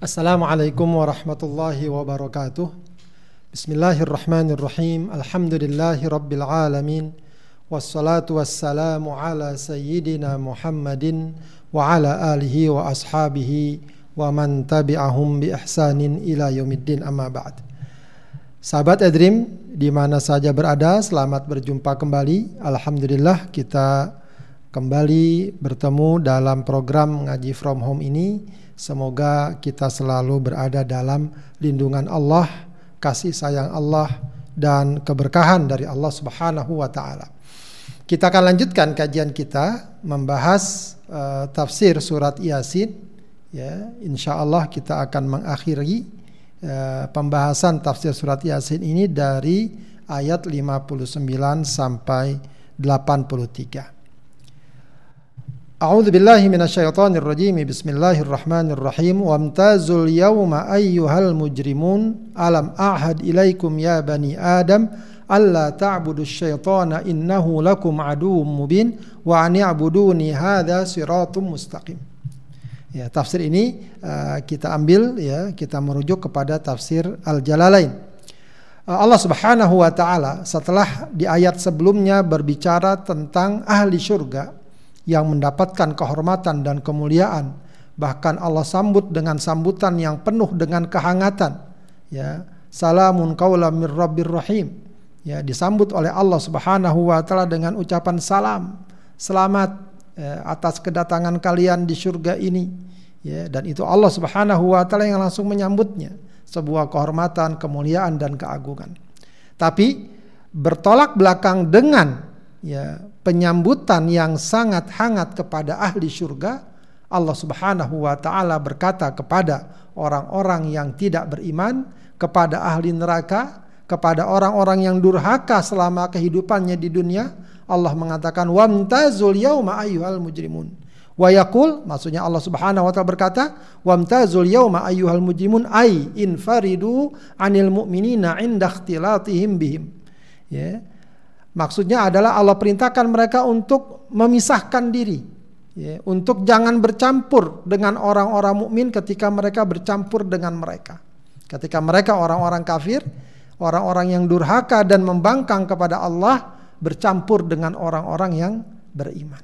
Assalamualaikum warahmatullahi wabarakatuh. Bismillahirrahmanirrahim. Alhamdulillahi rabbil alamin. Wassalatu wassalamu ala sayyidina Muhammadin wa ala alihi wa ashabihi wa man tabi'ahum bi ihsanin ila yaumiddin amma ba'd. Sahabat Edrim di mana saja berada, selamat berjumpa kembali. Alhamdulillah kita kembali bertemu dalam program ngaji from home ini Semoga kita selalu berada dalam lindungan Allah, kasih sayang Allah dan keberkahan dari Allah Subhanahu wa taala. Kita akan lanjutkan kajian kita membahas uh, tafsir surat Yasin ya. Insyaallah kita akan mengakhiri uh, pembahasan tafsir surat Yasin ini dari ayat 59 sampai 83. A'udzu billahi minasyaitonir rajim. Bismillahirrahmanirrahim. Wamtazul yawma ayyuhal mujrimun alam a'had ilaikum ya bani Adam alla ta'budu syaitana innahu lakum aduwwum mubin wa an Yabuduni hadza siratum mustaqim. Ya, tafsir ini uh, kita ambil ya, kita merujuk kepada tafsir Al-Jalalain. Uh, Allah Subhanahu wa taala setelah di ayat sebelumnya berbicara tentang ahli surga yang mendapatkan kehormatan dan kemuliaan. Bahkan Allah sambut dengan sambutan yang penuh dengan kehangatan. Ya salamun qaulam mir rabbir rahim. Ya disambut oleh Allah Subhanahu wa taala dengan ucapan salam selamat ya, atas kedatangan kalian di surga ini. Ya dan itu Allah Subhanahu wa taala yang langsung menyambutnya. Sebuah kehormatan kemuliaan dan keagungan. Tapi bertolak belakang dengan ya penyambutan yang sangat hangat kepada ahli surga Allah Subhanahu wa taala berkata kepada orang-orang yang tidak beriman kepada ahli neraka kepada orang-orang yang durhaka selama kehidupannya di dunia Allah mengatakan wamtazul yauma ayyuhal mujrimun. Wa yaqul maksudnya Allah Subhanahu wa taala berkata wamtazul yauma ayyuhal mujrimun ay infaridu anil mu'minina inda ikhtilatihim bihim. Ya Maksudnya adalah Allah perintahkan mereka untuk memisahkan diri, ya, untuk jangan bercampur dengan orang-orang mukmin ketika mereka bercampur dengan mereka. Ketika mereka orang-orang kafir, orang-orang yang durhaka dan membangkang kepada Allah bercampur dengan orang-orang yang beriman.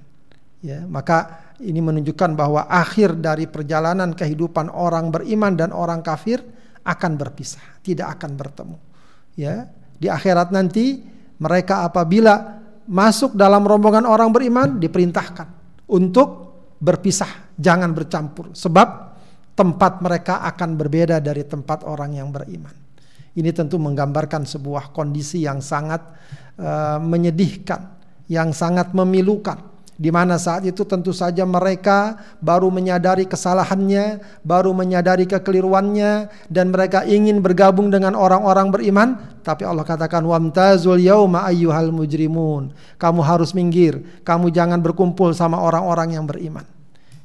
Ya, maka ini menunjukkan bahwa akhir dari perjalanan kehidupan orang beriman dan orang kafir akan berpisah, tidak akan bertemu. Ya, di akhirat nanti mereka apabila masuk dalam rombongan orang beriman diperintahkan untuk berpisah, jangan bercampur sebab tempat mereka akan berbeda dari tempat orang yang beriman. Ini tentu menggambarkan sebuah kondisi yang sangat uh, menyedihkan, yang sangat memilukan di mana saat itu tentu saja mereka baru menyadari kesalahannya, baru menyadari kekeliruannya dan mereka ingin bergabung dengan orang-orang beriman, tapi Allah katakan wamtazul yauma ayyuhal mujrimun. Kamu harus minggir, kamu jangan berkumpul sama orang-orang yang beriman.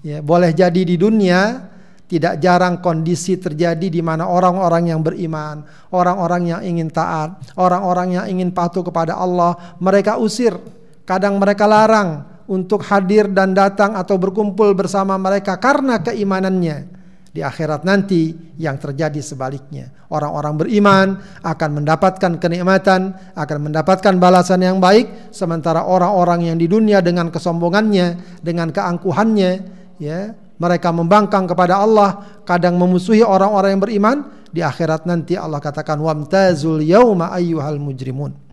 Ya, boleh jadi di dunia tidak jarang kondisi terjadi di mana orang-orang yang beriman, orang-orang yang ingin taat, orang-orang yang ingin patuh kepada Allah, mereka usir, kadang mereka larang, untuk hadir dan datang atau berkumpul bersama mereka karena keimanannya. Di akhirat nanti yang terjadi sebaliknya. Orang-orang beriman akan mendapatkan kenikmatan, akan mendapatkan balasan yang baik, sementara orang-orang yang di dunia dengan kesombongannya, dengan keangkuhannya, ya, mereka membangkang kepada Allah, kadang memusuhi orang-orang yang beriman, di akhirat nanti Allah katakan wamtazul yauma ayyuhal mujrimun.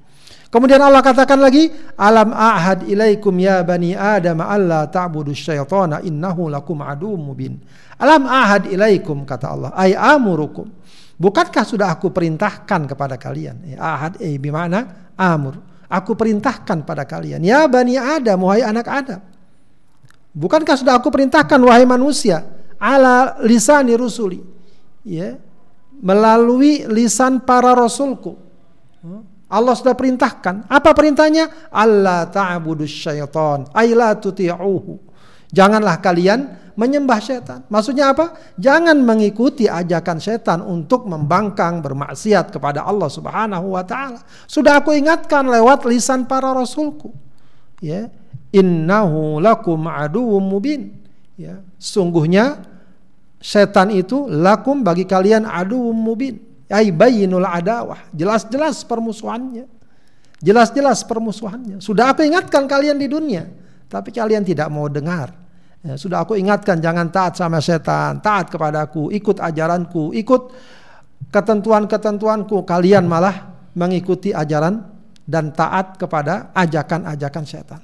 Kemudian Allah katakan lagi, alam ahad ilaikum ya bani Adam alla ta'budu syaitana innahu lakum adu mubin. Alam ahad ilaikum kata Allah, ay amurukum. Bukankah sudah aku perintahkan kepada kalian? Ya, ahad eh bimana amur. Aku perintahkan pada kalian, ya bani Adam, wahai anak Adam. Bukankah sudah aku perintahkan wahai manusia ala lisani rusuli? Ya, melalui lisan para rasulku. Allah sudah perintahkan. Apa perintahnya? Allah ta'budus syaitan. Ayla tuti'uhu. Janganlah kalian menyembah setan. Maksudnya apa? Jangan mengikuti ajakan setan untuk membangkang bermaksiat kepada Allah Subhanahu wa taala. Sudah aku ingatkan lewat lisan para rasulku. Ya. Innahu lakum aduwwum mubin. Ya, sungguhnya setan itu lakum bagi kalian adu mubin. Ai bayyinul adawah. Jelas-jelas permusuhannya. Jelas-jelas permusuhannya. Sudah aku ingatkan kalian di dunia, tapi kalian tidak mau dengar. Ya, sudah aku ingatkan jangan taat sama setan, taat kepadaku, ikut ajaranku, ikut ketentuan-ketentuanku. Kalian malah mengikuti ajaran dan taat kepada ajakan-ajakan setan.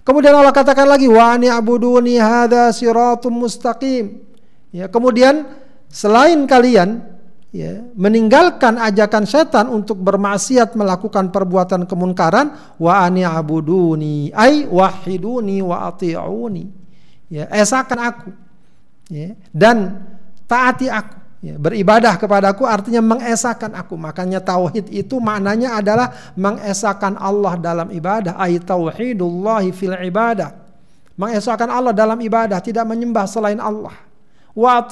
Kemudian Allah katakan lagi wa abuduni hadza siratum mustaqim. Ya, kemudian selain kalian ya, meninggalkan ajakan setan untuk bermaksiat melakukan perbuatan kemunkaran wa ani abuduni ai wahiduni wa ati'uni. Ya esakan aku. Ya dan taati aku. Ya, beribadah kepadaku artinya mengesahkan aku. Makanya tauhid itu maknanya adalah mengesahkan Allah dalam ibadah. Ay tauhidullah fil ibadah. Mengesahkan Allah dalam ibadah tidak menyembah selain Allah. Wa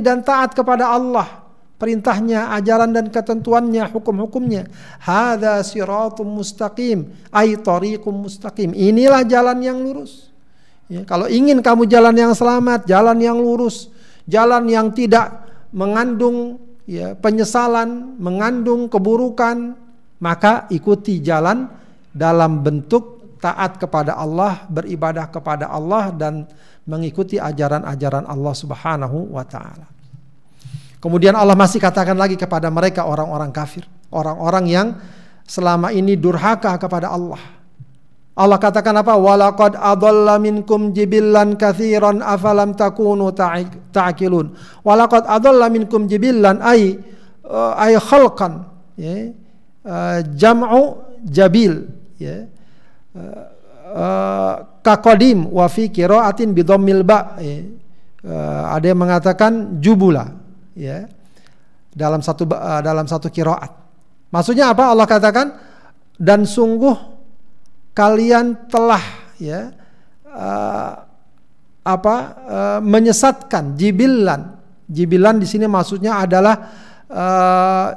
dan taat kepada Allah perintahnya, ajaran dan ketentuannya, hukum-hukumnya. Hada siratum mustaqim, ay mustaqim. Inilah jalan yang lurus. Ya, kalau ingin kamu jalan yang selamat, jalan yang lurus, jalan yang tidak mengandung ya, penyesalan, mengandung keburukan, maka ikuti jalan dalam bentuk taat kepada Allah, beribadah kepada Allah dan mengikuti ajaran-ajaran Allah Subhanahu wa taala. Kemudian Allah masih katakan lagi kepada mereka orang-orang kafir, orang-orang yang selama ini durhaka kepada Allah Allah katakan apa? Walaqad adalla minkum jibillan katsiran afalam takunu ta'qilun. Walaqad adalla minkum jibillan ay uh, ay khalqan ya. Uh, jam'u jabil ya. Uh, kaqadim wa fi ba ya. ada yang mengatakan jubula ya. Dalam satu uh, dalam satu qiraat. Maksudnya apa? Allah katakan dan sungguh kalian telah ya uh, apa uh, menyesatkan jibilan jibilan di sini maksudnya adalah uh,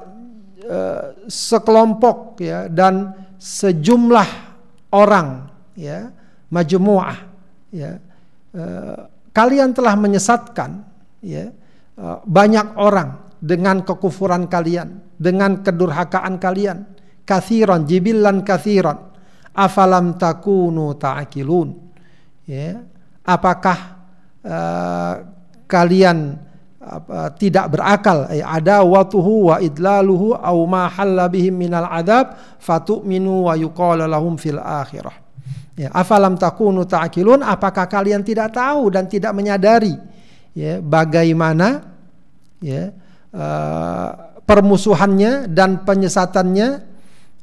uh, sekelompok ya dan sejumlah orang ya majmuah ya uh, kalian telah menyesatkan ya banyak orang dengan kekufuran kalian dengan kedurhakaan kalian kathiran jibilan kathiran afalam takunu ta'qilun. Ya apakah uh, kalian uh, tidak berakal? Ay adawatuhu wa idlaluhu aw ma halla bihim minal adab fatu'minu wa yuqala lahum fil akhirah. Ya afalam takunu ta'qilun? Apakah kalian tidak tahu dan tidak menyadari ya bagaimana ya uh, permusuhannya dan penyesatannya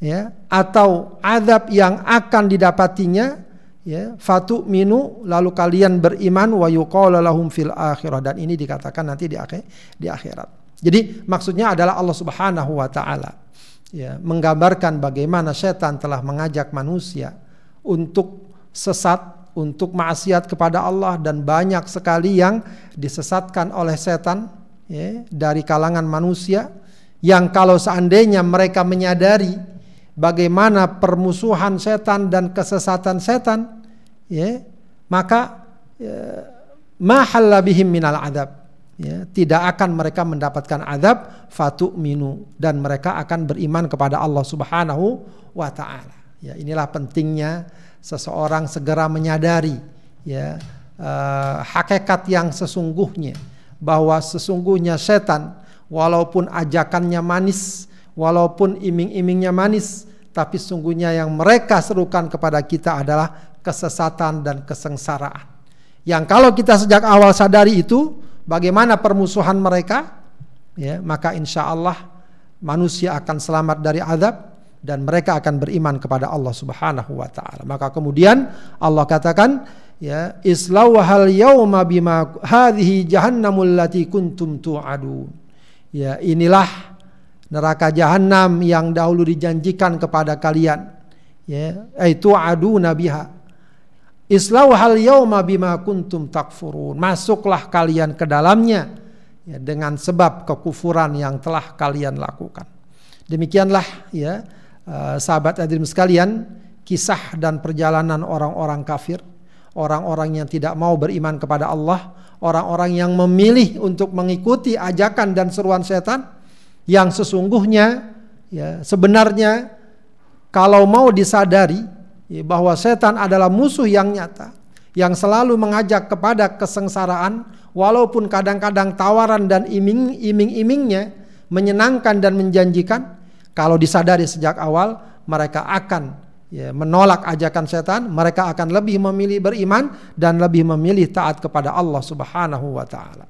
ya atau azab yang akan didapatinya ya fatu minu lalu kalian beriman wa lahum fil akhirah dan ini dikatakan nanti di akhir di akhirat. Jadi maksudnya adalah Allah Subhanahu wa taala ya menggambarkan bagaimana setan telah mengajak manusia untuk sesat, untuk maksiat kepada Allah dan banyak sekali yang disesatkan oleh setan ya dari kalangan manusia yang kalau seandainya mereka menyadari bagaimana permusuhan setan dan kesesatan setan ya maka ya, mahalla bihim minal adab ya tidak akan mereka mendapatkan adab fatu minu dan mereka akan beriman kepada Allah Subhanahu wa taala. Ya inilah pentingnya seseorang segera menyadari ya uh, hakikat yang sesungguhnya bahwa sesungguhnya setan walaupun ajakannya manis walaupun iming-imingnya manis, tapi sungguhnya yang mereka serukan kepada kita adalah kesesatan dan kesengsaraan. Yang kalau kita sejak awal sadari itu, bagaimana permusuhan mereka, ya maka insya Allah manusia akan selamat dari azab dan mereka akan beriman kepada Allah Subhanahu wa taala. Maka kemudian Allah katakan ya islauhal yauma bima hadhihi jahannamul lati kuntum tu'adun. Ya inilah neraka jahanam yang dahulu dijanjikan kepada kalian ya itu adu nabiha hal yauma bima kuntum takfurun masuklah kalian ke dalamnya ya, dengan sebab kekufuran yang telah kalian lakukan demikianlah ya uh, sahabat hadirin sekalian kisah dan perjalanan orang-orang kafir orang-orang yang tidak mau beriman kepada Allah orang-orang yang memilih untuk mengikuti ajakan dan seruan setan yang sesungguhnya ya sebenarnya kalau mau disadari ya, bahwa setan adalah musuh yang nyata yang selalu mengajak kepada kesengsaraan walaupun kadang-kadang tawaran dan iming-iming-imingnya menyenangkan dan menjanjikan kalau disadari sejak awal mereka akan ya, menolak ajakan setan, mereka akan lebih memilih beriman dan lebih memilih taat kepada Allah Subhanahu wa taala.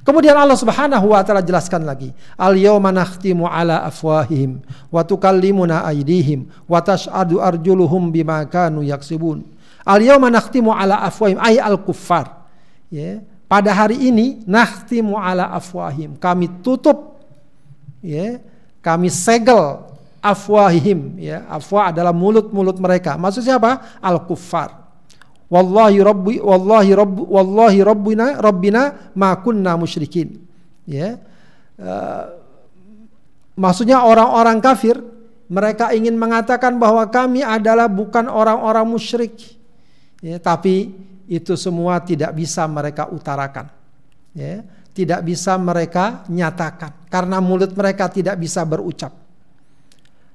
Kemudian Allah Subhanahu wa taala jelaskan lagi, "Al yauma nakhtimu ala afwahihim wa tukallimuna aydihim wa tash'adu arjuluhum bima kanu yaksibun." Al yauma nakhtimu ala afwahihim ay al kuffar. Ya, pada hari ini nakhtimu ala afwahim, kami tutup ya, kami segel afwahihim ya. Afwah adalah mulut-mulut mereka. Maksudnya apa al kuffar wallahi rabbi wallahi rabb wallahi rabbina rabbina ma kunna musyrikin ya. Uh, maksudnya orang-orang kafir mereka ingin mengatakan bahwa kami adalah bukan orang-orang musyrik ya. Tapi itu semua tidak bisa mereka utarakan ya tidak bisa mereka nyatakan karena mulut mereka tidak bisa berucap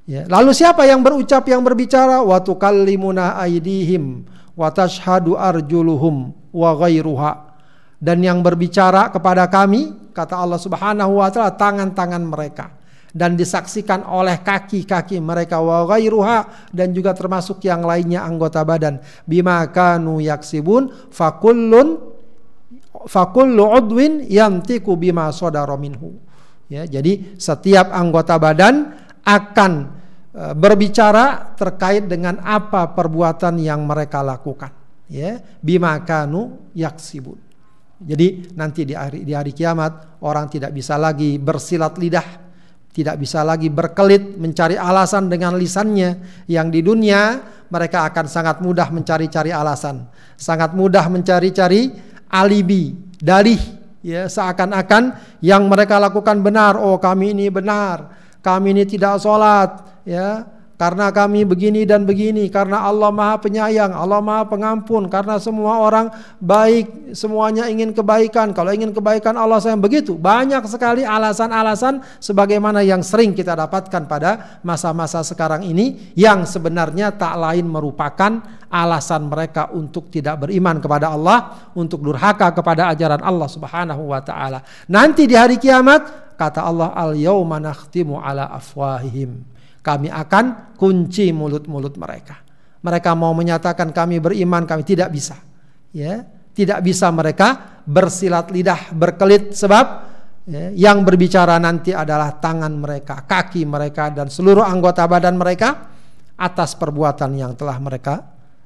Ya. Lalu siapa yang berucap yang berbicara wa tukallimuna aydihim wa tashhadu arjuluhum wa ghairuha. Dan yang berbicara kepada kami kata Allah Subhanahu wa taala tangan-tangan mereka dan disaksikan oleh kaki-kaki mereka wa ghairuha dan juga termasuk yang lainnya anggota badan bima kanu yaksibun fakullun fakullu udwin yantiku bima sadara minhu. Ya, jadi setiap anggota badan akan e, berbicara terkait dengan apa perbuatan yang mereka lakukan. Ya bima kanu yaksibun. Jadi nanti di hari, di hari kiamat orang tidak bisa lagi bersilat lidah tidak bisa lagi berkelit mencari alasan dengan lisannya. Yang di dunia mereka akan sangat mudah mencari-cari alasan sangat mudah mencari-cari alibi dalih ya seakan-akan yang mereka lakukan benar. Oh kami ini benar. Kami ini tidak sholat ya karena kami begini dan begini karena Allah Maha Penyayang, Allah Maha Pengampun, karena semua orang baik, semuanya ingin kebaikan. Kalau ingin kebaikan Allah sayang begitu. Banyak sekali alasan-alasan sebagaimana yang sering kita dapatkan pada masa-masa sekarang ini yang sebenarnya tak lain merupakan alasan mereka untuk tidak beriman kepada Allah, untuk durhaka kepada ajaran Allah Subhanahu wa taala. Nanti di hari kiamat kata Allah al yauma nakhtimu ala afwahihim kami akan kunci mulut-mulut mereka. Mereka mau menyatakan kami beriman, kami tidak bisa. Ya, tidak bisa mereka bersilat lidah, berkelit sebab ya, yang berbicara nanti adalah tangan mereka, kaki mereka dan seluruh anggota badan mereka atas perbuatan yang telah mereka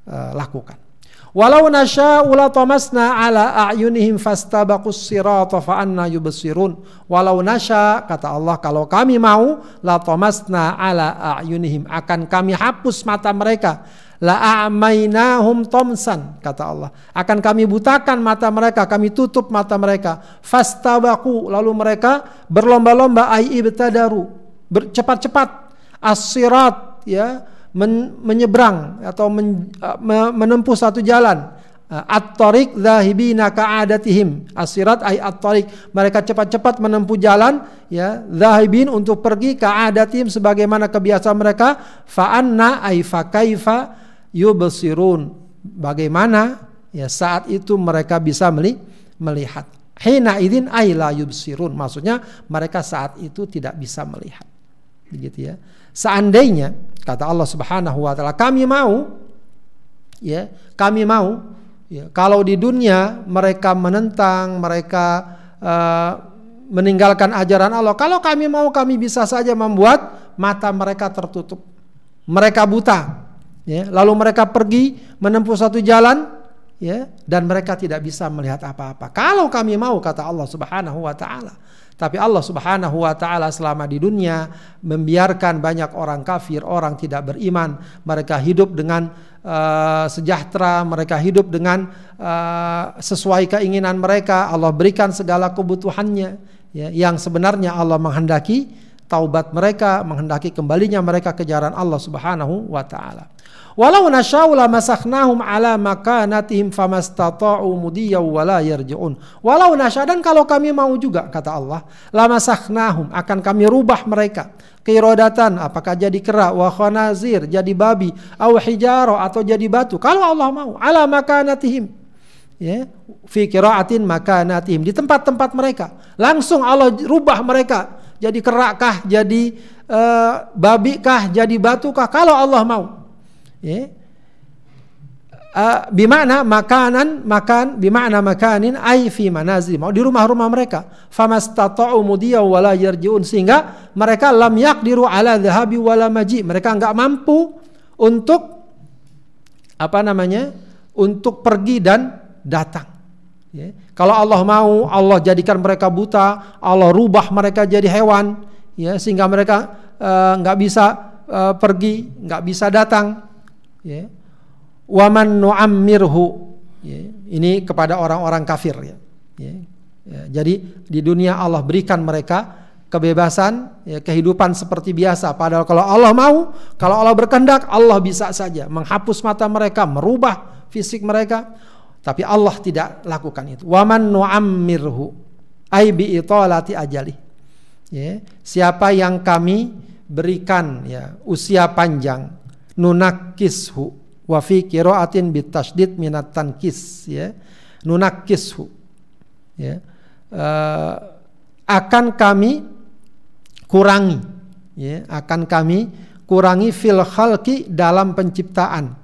uh, lakukan. Walau nasya'u la tamasna ala a'yunihim fastabaqus sirata fa anna yubsirun. Walau nasya kata Allah kalau kami mau la tamasna ala a'yunihim akan kami hapus mata mereka. La a'mainahum tomsan kata Allah. Akan kami butakan mata mereka, kami tutup mata mereka. Fastabaqu lalu mereka berlomba-lomba ai ibtadaru. Bercepat-cepat as-sirat ya men, menyeberang atau men, uh, menempuh satu jalan. Uh, at-tariq dzahibina ka'adatihim. Asirat ay at-tariq. Mereka cepat-cepat menempuh jalan ya dzahibin untuk pergi ka'adatihim sebagaimana kebiasaan mereka. Fa anna ay fa kaifa yubsirun. Bagaimana ya saat itu mereka bisa melihat. Hina idzin ay la yubsirun. Maksudnya mereka saat itu tidak bisa melihat. Begitu ya seandainya Kata Allah Subhanahu wa taala, kami mau ya, kami mau ya, kalau di dunia mereka menentang, mereka uh, meninggalkan ajaran Allah. Kalau kami mau kami bisa saja membuat mata mereka tertutup. Mereka buta. Ya, lalu mereka pergi menempuh satu jalan ya dan mereka tidak bisa melihat apa-apa. Kalau kami mau kata Allah Subhanahu wa taala. Tapi Allah Subhanahu wa taala selama di dunia membiarkan banyak orang kafir, orang tidak beriman, mereka hidup dengan uh, sejahtera, mereka hidup dengan uh, sesuai keinginan mereka. Allah berikan segala kebutuhannya ya, yang sebenarnya Allah menghendaki taubat mereka, menghendaki kembalinya mereka ke jalan Allah Subhanahu wa taala. Walau nasya'u lamasakhnahum ala makanatihim famastata'u mudiyaw wala yarji'un. Walau nasya dan kalau kami mau juga kata Allah, lamasakhnahum akan kami rubah mereka. Kirodatan apakah jadi kera wa khanazir jadi babi aw hijaro atau jadi batu. Kalau Allah mau ala makanatihim. Ya fi qiraatin makanatihim di tempat-tempat mereka. Langsung Allah rubah mereka. Jadi kerakah jadi uh, babi kah jadi batu kah? Kalau Allah mau ya. Uh, bimana makanan makan bimana makanin ay fi mau di rumah-rumah mereka. Famastata'u mudiya wala yarjiun. Sehingga mereka lam yaqdiru ala dhahabi wala maji. Mereka enggak mampu untuk apa namanya untuk pergi dan datang. Ya. kalau Allah mau Allah jadikan mereka buta Allah rubah mereka jadi hewan. Ya sehingga mereka enggak uh, bisa uh, pergi enggak bisa datang ya waman nu'ammirhu ya, ini kepada orang-orang kafir ya. ya. Ya, jadi di dunia Allah berikan mereka kebebasan, ya, kehidupan seperti biasa. Padahal kalau Allah mau, kalau Allah berkehendak, Allah bisa saja menghapus mata mereka, merubah fisik mereka. Tapi Allah tidak lakukan itu. Waman nu'ammirhu ay bi italati ajali. Ya, siapa yang kami berikan ya usia panjang nunakishu. Wa fi qiraatin bitasydid minat tankis ya. Nunakishu ya. Uh, akan kami kurangi ya. Akan kami kurangi fil khalqi dalam penciptaan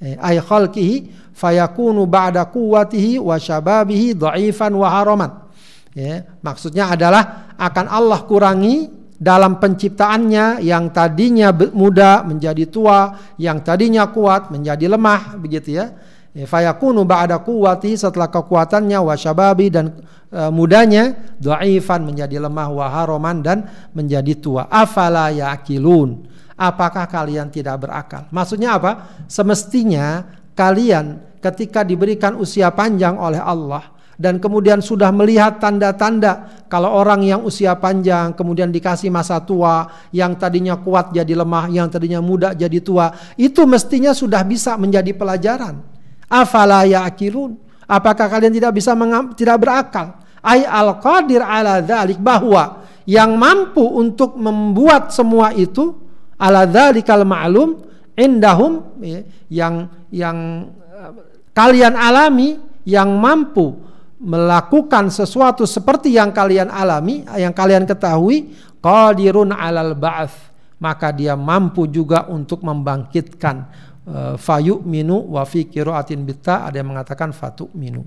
ay khalqihi fayakunu ba'da quwwatihi wa syababihi dhaifan wa haraman ya. Maksudnya adalah akan Allah kurangi dalam penciptaannya yang tadinya muda menjadi tua, yang tadinya kuat menjadi lemah, begitu ya. ya fayakunu ba'da quwwati setelah kekuatannya wa syababi dan e, mudanya dhaifan menjadi lemah wa haroman dan menjadi tua. Afala yaqilun? Apakah kalian tidak berakal? Maksudnya apa? Semestinya kalian ketika diberikan usia panjang oleh Allah, dan kemudian sudah melihat tanda-tanda kalau orang yang usia panjang kemudian dikasih masa tua yang tadinya kuat jadi lemah yang tadinya muda jadi tua itu mestinya sudah bisa menjadi pelajaran. Afala ya'qilun? Apakah kalian tidak bisa tidak berakal? Ay al qadir ala dzalik bahwa yang mampu untuk membuat semua itu ala dzalikal ma'lum indahum ya, yang yang eh, kalian alami yang mampu melakukan sesuatu seperti yang kalian alami, yang kalian ketahui, qadirun alal ba'ats, maka dia mampu juga untuk membangkitkan uh, fayu minu wa fi qiraatin bitta ada yang mengatakan fatu minu.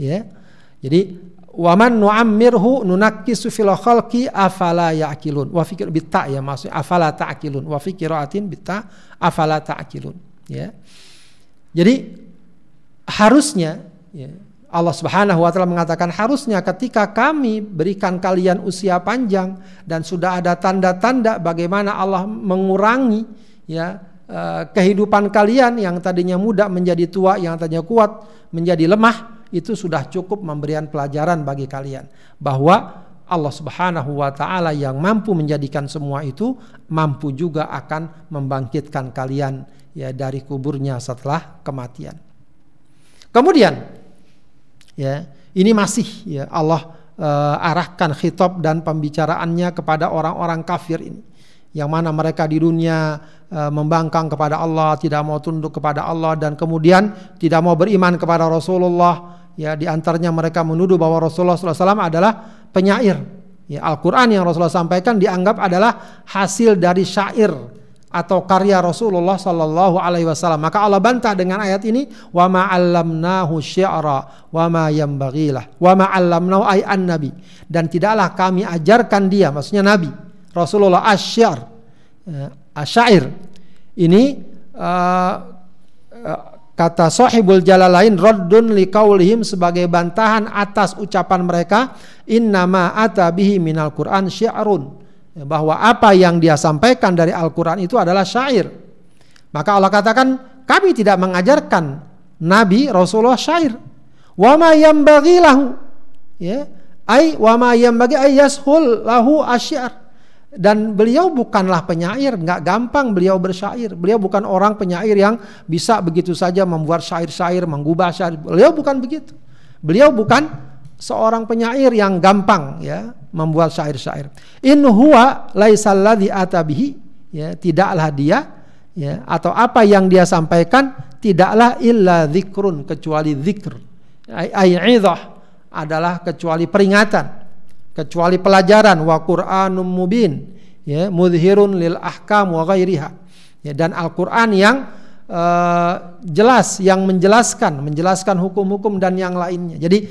Ya. Jadi waman nu'ammirhu nunakkisu fil khalqi afala ya'qilun wa fi bitta ya maksudnya afala ta'qilun wa fi qiraatin bitta afala ta'qilun ya. Jadi harusnya ya, Allah Subhanahu wa taala mengatakan harusnya ketika kami berikan kalian usia panjang dan sudah ada tanda-tanda bagaimana Allah mengurangi ya eh, kehidupan kalian yang tadinya muda menjadi tua, yang tadinya kuat menjadi lemah, itu sudah cukup memberikan pelajaran bagi kalian bahwa Allah Subhanahu wa taala yang mampu menjadikan semua itu mampu juga akan membangkitkan kalian ya dari kuburnya setelah kematian. Kemudian ya ini masih ya Allah uh, arahkan khitab dan pembicaraannya kepada orang-orang kafir ini. Yang mana mereka di dunia uh, membangkang kepada Allah tidak mau tunduk kepada Allah dan kemudian tidak mau beriman kepada Rasulullah. Ya di antaranya mereka menuduh bahwa Rasulullah SAW adalah penyair. Ya Al-Quran yang Rasulullah sampaikan dianggap adalah hasil dari syair atau karya Rasulullah sallallahu alaihi wasallam. Maka Allah bantah dengan ayat ini, "Wa ma 'allamnahu syi'ra wa ma yanbaghilah." Wa ma 'allamnahu ay an-nabi. Dan tidaklah kami ajarkan dia, maksudnya nabi, Rasulullah asy'ar, uh, asyair. Ini uh, uh, kata sahibul jalalain raddun liqaulihim sebagai bantahan atas ucapan mereka innama ata bihi minal qur'an syi'run bahwa apa yang dia sampaikan dari Al-Quran itu adalah syair. Maka Allah katakan kami tidak mengajarkan Nabi Rasulullah syair. Wa ma lahu. Ya, ai wa ma yambaghi ay lahu asyar. dan beliau bukanlah penyair, nggak gampang beliau bersyair. Beliau bukan orang penyair yang bisa begitu saja membuat syair-syair, menggubah syair. Beliau bukan begitu. Beliau bukan seorang penyair yang gampang ya membuat syair-syair. In huwa laisalladzi atabihi ya tidaklah dia ya atau apa yang dia sampaikan tidaklah illa zikrun kecuali zikr. Ai adalah kecuali peringatan kecuali pelajaran wa Qur'anum mubin ya mudhirun lil ahkam wa ghairiha ya dan Al-Qur'an yang uh, jelas yang menjelaskan menjelaskan hukum-hukum dan yang lainnya. Jadi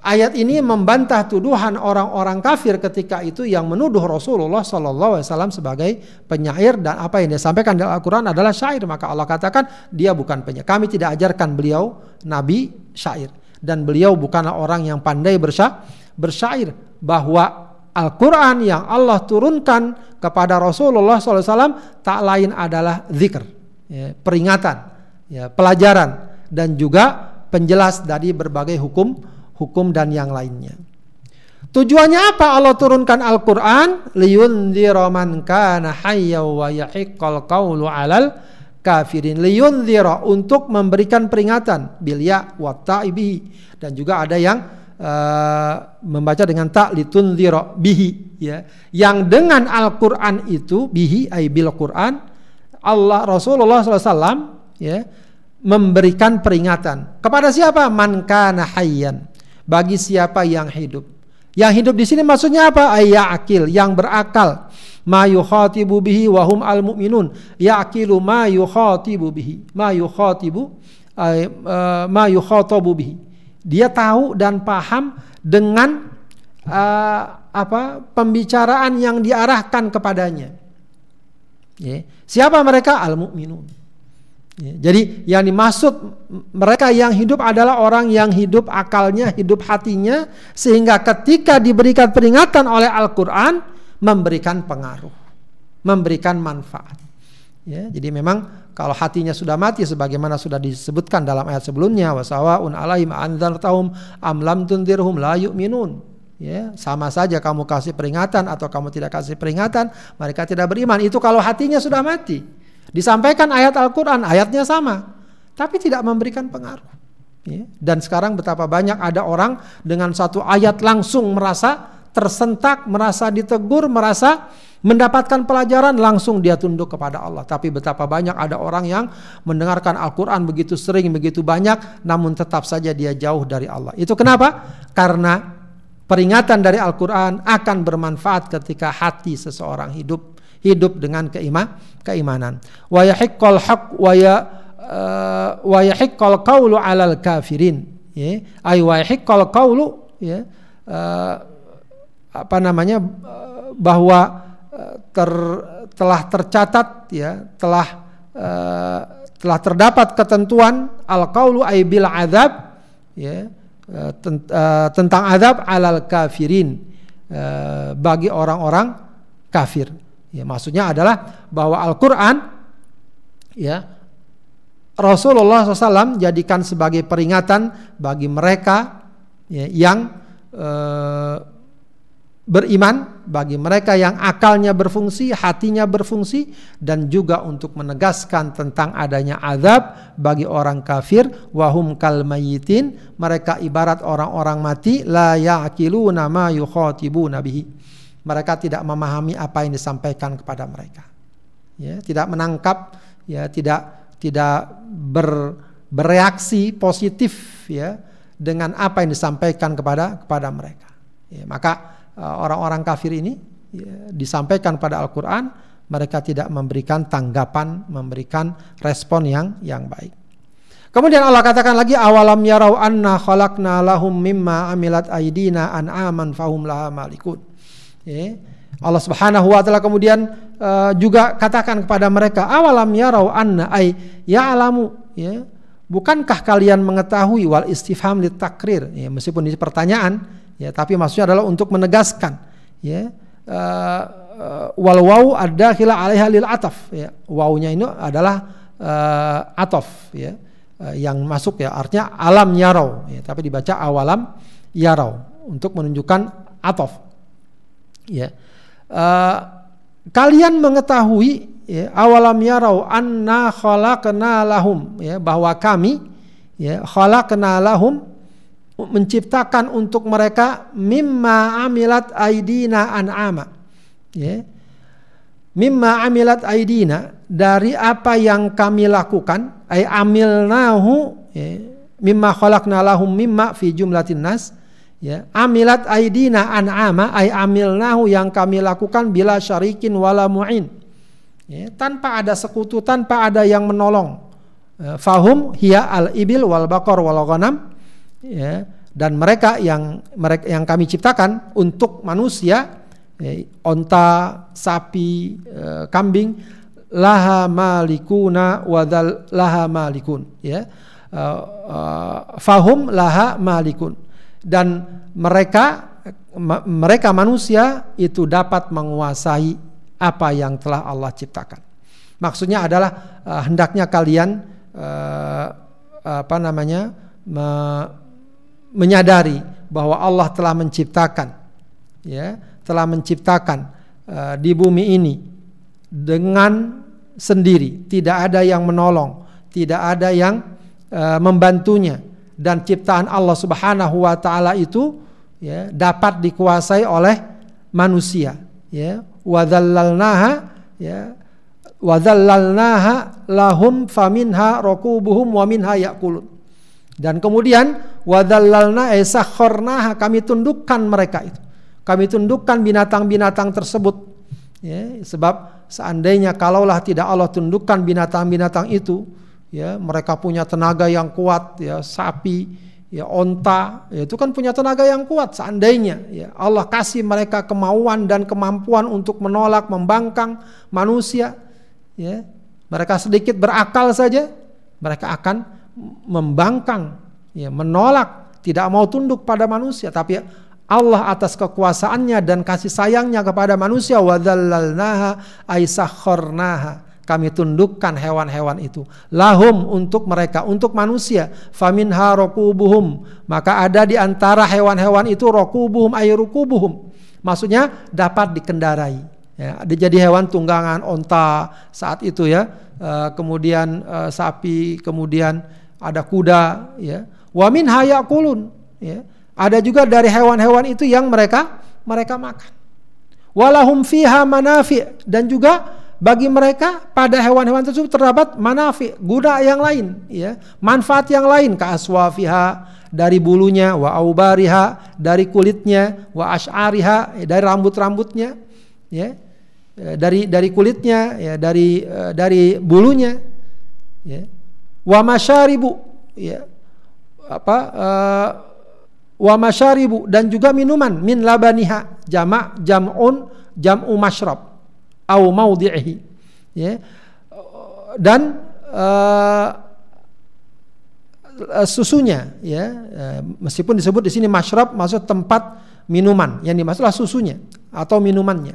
ayat ini membantah tuduhan orang-orang kafir ketika itu yang menuduh Rasulullah Wasallam sebagai penyair dan apa yang disampaikan dalam Al-Quran adalah syair. Maka Allah katakan dia bukan penyair. Kami tidak ajarkan beliau nabi syair. Dan beliau bukanlah orang yang pandai bersya bersyair bahwa Al-Quran yang Allah turunkan kepada Rasulullah SAW tak lain adalah zikr, ya, peringatan, ya, pelajaran, dan juga penjelas dari berbagai hukum, hukum dan yang lainnya. Tujuannya apa Allah turunkan Al-Quran? Liyundhira man kana hayya wa yahiqqal qawlu alal kafirin. Liyundhira untuk memberikan peringatan bilya wa ta'ibihi. Dan juga ada yang uh, membaca dengan tak litunzira bihi ya yang dengan Al-Qur'an itu bihi ay bil Qur'an Allah Rasulullah SAW ya memberikan peringatan kepada siapa man kana hayyan bagi siapa yang hidup yang hidup di sini maksudnya apa akil yang berakal ma yukhatibu bihi wa hum al mu'minun yaqilu ma yukhatibu bihi ma yukhatibu uh, ma yukhatabu bihi dia tahu dan paham dengan uh, apa pembicaraan yang diarahkan kepadanya. Ya. Siapa mereka? Al-mu'minun. Ya. Jadi yang dimaksud mereka yang hidup adalah orang yang hidup akalnya, hidup hatinya sehingga ketika diberikan peringatan oleh Al-Qur'an memberikan pengaruh, memberikan manfaat. Ya, jadi memang kalau hatinya sudah mati sebagaimana sudah disebutkan dalam ayat sebelumnya wasawaun alaihim anzartahum am lam tundirhum la yu'minun. Ya sama saja kamu kasih peringatan atau kamu tidak kasih peringatan mereka tidak beriman. Itu kalau hatinya sudah mati disampaikan ayat Al-Qur'an ayatnya sama tapi tidak memberikan pengaruh ya. dan sekarang betapa banyak ada orang dengan satu ayat langsung merasa tersentak merasa ditegur merasa mendapatkan pelajaran langsung dia tunduk kepada Allah. Tapi betapa banyak ada orang yang mendengarkan Al-Quran begitu sering, begitu banyak, namun tetap saja dia jauh dari Allah. Itu kenapa? Karena peringatan dari Al-Quran akan bermanfaat ketika hati seseorang hidup hidup dengan keima, keimanan. Wa yahiqqal haq wa ya uh, wa yahiqqal qawlu 'alal kafirin. Ya, ay wa yahiqqal qawlu ya uh, apa namanya bahwa ter, telah tercatat ya telah uh, telah terdapat ketentuan al qaulu ay bil azab ya tent, uh, tentang azab alal kafirin bagi orang-orang kafir ya maksudnya adalah bahwa Al-Qur'an ya Rasulullah SAW jadikan sebagai peringatan bagi mereka ya, yang uh, beriman, bagi mereka yang akalnya berfungsi, hatinya berfungsi, dan juga untuk menegaskan tentang adanya azab bagi orang kafir, wahum kal mayitin, mereka ibarat orang-orang mati, la ya'kiluna ma yukhatibuna bihi. Mereka tidak memahami apa yang disampaikan kepada mereka. Ya, tidak menangkap, ya, tidak tidak ber, bereaksi positif ya dengan apa yang disampaikan kepada kepada mereka. Ya, maka Eh, orang-orang kafir ini ya, disampaikan pada Al-Quran, mereka tidak memberikan tanggapan, memberikan respon yang yang baik. Kemudian Allah katakan lagi awalam yarau anna khalaqna lahum mimma amilat aidina an'aman fahum laha malikun. Ya. Allah Subhanahu wa taala kemudian uh, juga katakan kepada mereka awalam yarau anna ay ya'lamu? Ya. Bukankah kalian mengetahui wal istifham litakrir ya meskipun ini pertanyaan ya tapi maksudnya adalah untuk menegaskan ya. Uh, uh, wal waw ada khila alaiha lil ataf. Ya wawnya ini adalah uh, atof ya. Uh, yang masuk ya artinya alam yarau. Ya tapi dibaca awalam yarau untuk menunjukkan atof ya. Uh, kalian mengetahui ya, awalam yarau anna khalaqna lahum ya bahwa kami ya khalaqna lahum menciptakan untuk mereka mimma amilat aidina an'ama ya. Mimma amilat aidina dari apa yang kami lakukan ay amilnahu ya, mimma khalaqna lahum mimma fi jumlatin nas ya. Amilat aidina an'ama ay amilnahu yang kami lakukan bila syarikin wala mu'in. Ya, tanpa ada sekutu tanpa ada yang menolong. Ya, fahum hiya al ibil wal bakor wal ghanam. Ya dan mereka yang mereka yang kami ciptakan untuk manusia ya, onta sapi e, kambing laha malikuna wadal laha malikun. Ya uh, uh, fahum laha malikun dan mereka mereka manusia itu dapat menguasai apa yang telah Allah ciptakan. Maksudnya adalah uh, hendaknya kalian uh, apa namanya me menyadari bahwa Allah telah menciptakan ya telah menciptakan uh, di bumi ini dengan sendiri, tidak ada yang menolong, tidak ada yang uh, membantunya dan ciptaan Allah Subhanahu wa taala itu ya dapat dikuasai oleh manusia ya. Wadzallalnaha ya wadzallalnaha lahum faminha rakubuhum wa minha yakulun. Dan kemudian wadzallalna esakharnaha kami tundukkan mereka itu. Kami tundukkan binatang-binatang tersebut ya. Sebab seandainya kalaulah tidak Allah tundukkan binatang-binatang itu ya mereka punya tenaga yang kuat ya sapi ya onta ya, itu kan punya tenaga yang kuat seandainya ya. Allah kasih mereka kemauan dan kemampuan untuk menolak membangkang manusia ya. Mereka sedikit berakal saja mereka akan membangkang ya menolak tidak mau tunduk pada manusia. Tapi Allah atas kekuasaannya dan kasih sayangnya kepada manusia wadzallalnaha aisakharnaha kami tundukkan hewan-hewan itu. Lahum untuk mereka untuk manusia. Faminha rokubuhum. Maka ada di antara hewan-hewan itu rokubuhum ayrukubuhum maksudnya dapat dikendarai. Ya jadi hewan tunggangan onta saat itu ya. Eh, kemudian eh, sapi kemudian ada kuda ya. Wa min hayakulun ya. Ada juga dari hewan-hewan itu yang mereka mereka makan. Walahum fiha manafi dan juga bagi mereka pada hewan-hewan tersebut terdapat manafi, guna yang lain, ya, manfaat yang lain ka aswafiha dari bulunya, wa aubariha dari kulitnya, wa ash'ariha dari rambut-rambutnya, ya. Dari dari kulitnya, ya, dari uh, dari bulunya, ya. Wa masyaribu, ya. Apa uh, wa masyaribu dan juga minuman min labaniha jamak jam'un jam'u masyrab au maudhi'ihi ya. Dan uh, susunya ya. Uh, meskipun disebut di sini masyrab maksud tempat minuman. Yang dimaksudlah susunya atau minumannya.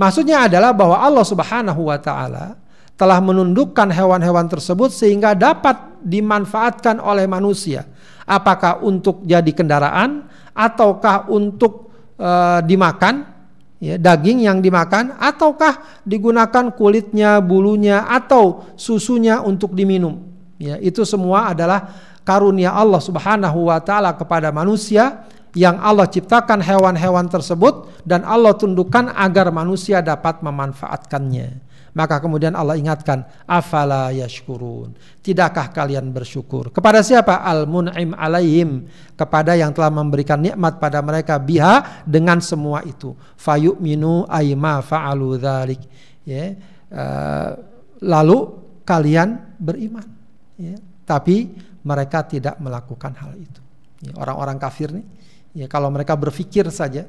Maksudnya adalah bahwa Allah Subhanahu wa taala telah menundukkan hewan-hewan tersebut sehingga dapat dimanfaatkan oleh manusia. Apakah untuk jadi kendaraan ataukah untuk e, dimakan ya daging yang dimakan ataukah digunakan kulitnya, bulunya atau susunya untuk diminum. Ya, itu semua adalah karunia Allah Subhanahu wa taala kepada manusia yang Allah ciptakan hewan-hewan tersebut dan Allah tundukkan agar manusia dapat memanfaatkannya. Maka kemudian Allah ingatkan, afala yashkurun. Tidakkah kalian bersyukur? Kepada siapa? Al-mun'im alaihim. Kepada yang telah memberikan nikmat pada mereka biha dengan semua itu. Fayu'minu aima fa'alu dhalik. Ya. Uh, lalu kalian beriman. Ya. Tapi mereka tidak melakukan hal itu. Ya, orang-orang ya, kafir nih, ya, kalau mereka berpikir saja,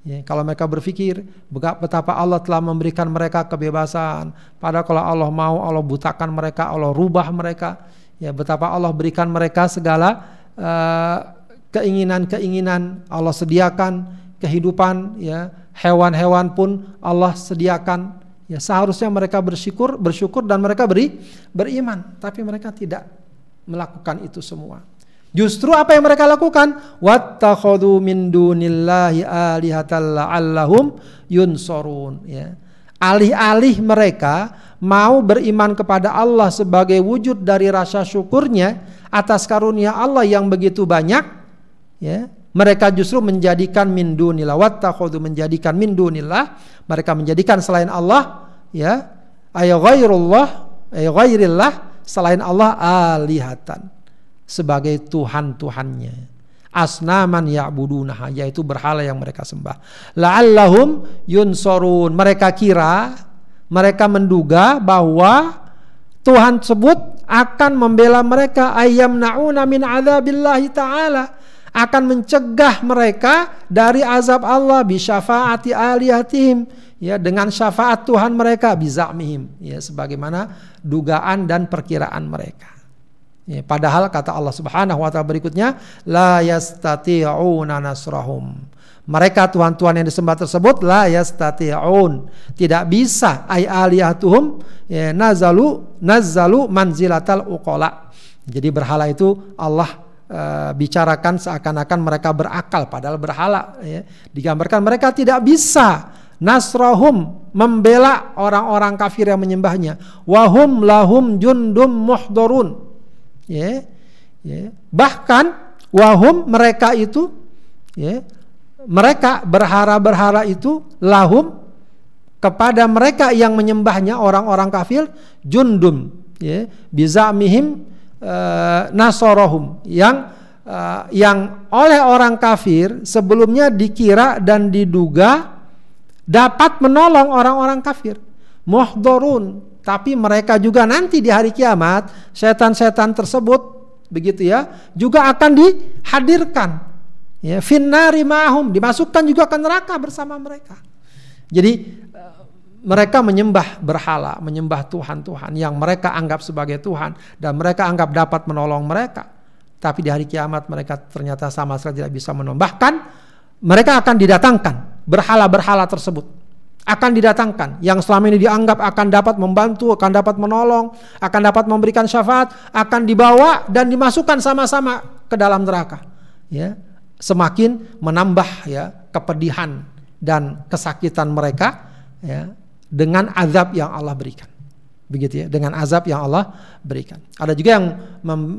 Ya, kalau mereka berpikir betapa Allah telah memberikan mereka kebebasan, padahal kalau Allah mau Allah butakan mereka, Allah rubah mereka, ya betapa Allah berikan mereka segala uh, keinginan-keinginan, Allah sediakan kehidupan, ya hewan-hewan pun Allah sediakan. Ya seharusnya mereka bersyukur, bersyukur dan mereka beri beriman, tapi mereka tidak melakukan itu semua. Justru apa yang mereka lakukan? Wattakhadhu min dunillahi alihatan la'allahum yunsorun. Ya. Alih-alih mereka mau beriman kepada Allah sebagai wujud dari rasa syukurnya atas karunia Allah yang begitu banyak, ya, mereka justru menjadikan min dunillah. Wattakhudhu menjadikan min dunillah, mereka menjadikan selain Allah, ya, ay ghairullah, ay ghairillah selain Allah alihatan sebagai tuhan-tuhannya. Asnaman ya'budunaha yaitu berhala yang mereka sembah. La'allahum yunsorun. Mereka kira, mereka menduga bahwa Tuhan tersebut akan membela mereka. Ayam nauna min adzabillahi taala. Akan mencegah mereka dari azab Allah. Bi syafaati alihatihim ya dengan syafaat Tuhan mereka. Bizamihim. Ya sebagaimana dugaan dan perkiraan mereka. Ya, padahal kata Allah Subhanahu wa taala berikutnya la yastati'una nasrahum. Mereka tuhan-tuhan yang disembah tersebut la yastati'un, tidak bisa ay aliyatuhum ya, nazalu nazalu manzilatal uqala. Jadi berhala itu Allah uh, bicarakan seakan-akan mereka berakal padahal berhala ya. Digambarkan mereka tidak bisa nasrahum membela orang-orang kafir yang menyembahnya. Wahum lahum jundum muhdorun ya, ya. bahkan wahum mereka itu ya, mereka berhara-berhara itu lahum kepada mereka yang menyembahnya orang-orang kafir jundum ya bizamihim uh, nasorohum yang uh, yang oleh orang kafir sebelumnya dikira dan diduga dapat menolong orang-orang kafir muhdorun tapi mereka juga nanti di hari kiamat setan-setan tersebut begitu ya juga akan dihadirkan ya finnari mahum dimasukkan juga ke neraka bersama mereka. Jadi eh, mereka menyembah berhala, menyembah Tuhan-Tuhan yang mereka anggap sebagai Tuhan dan mereka anggap dapat menolong mereka. Tapi di hari kiamat mereka ternyata sama sekali tidak bisa menolong. Bahkan mereka akan didatangkan berhala-berhala tersebut akan didatangkan yang selama ini dianggap akan dapat membantu, akan dapat menolong, akan dapat memberikan syafaat, akan dibawa dan dimasukkan sama-sama ke dalam neraka. Ya, semakin menambah ya kepedihan dan kesakitan mereka ya dengan azab yang Allah berikan. Begitu ya, dengan azab yang Allah berikan. Ada juga yang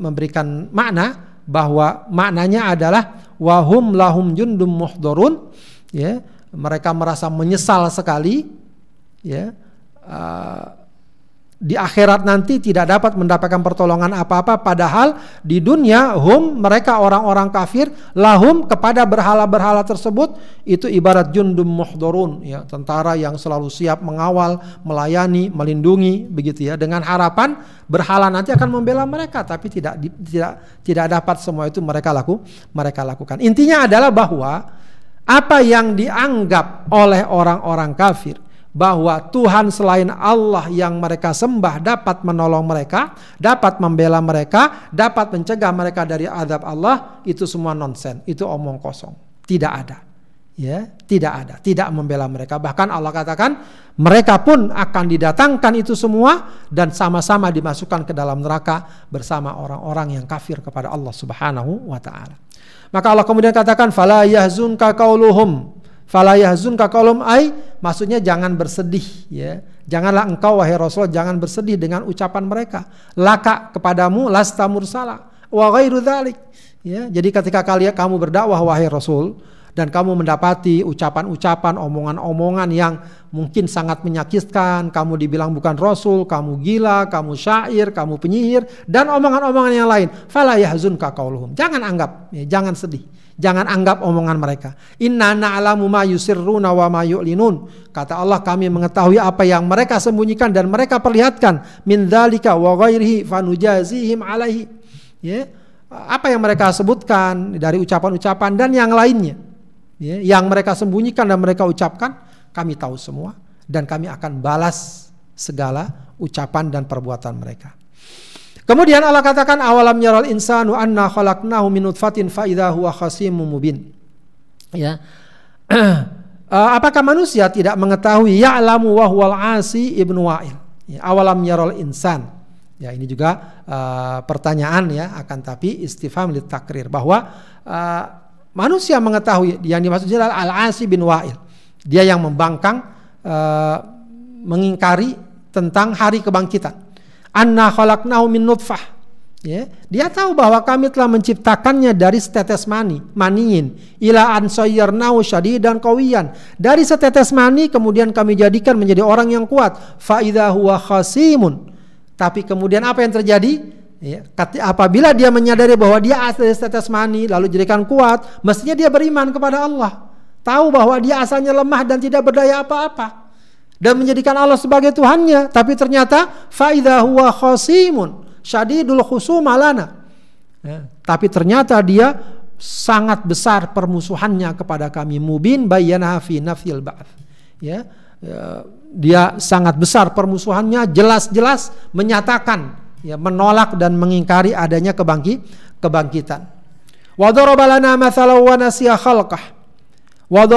memberikan makna bahwa maknanya adalah wahum lahum jundum muhdorun ya mereka merasa menyesal sekali ya uh, di akhirat nanti tidak dapat mendapatkan pertolongan apa-apa padahal di dunia hum mereka orang-orang kafir lahum kepada berhala-berhala tersebut itu ibarat jundum muhdorun ya tentara yang selalu siap mengawal melayani melindungi begitu ya. Dengan harapan berhala nanti akan membela mereka tapi tidak tidak tidak dapat semua itu mereka laku mereka lakukan. Intinya adalah bahwa apa yang dianggap oleh orang-orang kafir bahwa Tuhan selain Allah yang mereka sembah dapat menolong mereka, dapat membela mereka, dapat mencegah mereka dari adab Allah, itu semua nonsen, itu omong kosong. Tidak ada. Ya, tidak ada, tidak membela mereka. Bahkan Allah katakan mereka pun akan didatangkan itu semua dan sama-sama dimasukkan ke dalam neraka bersama orang-orang yang kafir kepada Allah Subhanahu wa taala. Maka Allah kemudian katakan fala yahzunka qauluhum. Fala yahzunka qaulum ai maksudnya jangan bersedih ya. Janganlah engkau wahai Rasul jangan bersedih dengan ucapan mereka. Laka kepadamu lasta mursala wa ghairu dzalik. Ya, jadi ketika kalian kamu berdakwah wahai Rasul, dan kamu mendapati ucapan-ucapan, omongan-omongan yang mungkin sangat menyakitkan, kamu dibilang bukan rasul, kamu gila, kamu syair, kamu penyihir dan omongan-omongan yang lain. Fala yahzunka qauluhum. Jangan anggap, ya, jangan sedih. Jangan anggap omongan mereka. Inna na'lamu ma yusirruna wa ma yu'linun. Kata Allah kami mengetahui apa yang mereka sembunyikan dan mereka perlihatkan min dzalika wa ghairihi fanujazihim alaihi. Ya. Apa yang mereka sebutkan dari ucapan-ucapan dan yang lainnya ya, yang mereka sembunyikan dan mereka ucapkan, kami tahu semua dan kami akan balas segala ucapan dan perbuatan mereka. Kemudian Allah katakan awalam yaral insanu anna khalaqnahu min nutfatin fa huwa khasimun mubin. Ya. Eh, apakah manusia tidak mengetahui ya'lamu wa huwal asi ibnu wa'il. Ya, awalam yaral insan. Ya, ini juga uh, pertanyaan ya akan tapi istifham takrir bahwa uh, Manusia mengetahui yang dimaksud adalah Al-Asi bin Wa'il. Dia yang membangkang uh, mengingkari tentang hari kebangkitan. Anna khalaqnahu min nutfah. Ya, dia tahu bahwa kami telah menciptakannya dari setetes mani, maniin, ila an sayyarnahu syadidan qawiyan. Dari setetes mani kemudian kami jadikan menjadi orang yang kuat. Fa huwa khasimun. Tapi kemudian apa yang terjadi? Ya, apabila dia menyadari bahwa dia asal setetes mani lalu jadikan kuat, mestinya dia beriman kepada Allah. Tahu bahwa dia asalnya lemah dan tidak berdaya apa-apa dan menjadikan Allah sebagai Tuhannya, tapi ternyata faida huwa khasimun syadidul khusum alana. Ya, tapi ternyata dia sangat besar permusuhannya kepada kami mubin bayyana fi nafil ba'th. Ya, ya, dia sangat besar permusuhannya jelas-jelas menyatakan ya menolak dan mengingkari adanya kebangkit kebangkitan. Wa daraba lana mathalan wa nasiya khalqah. Wa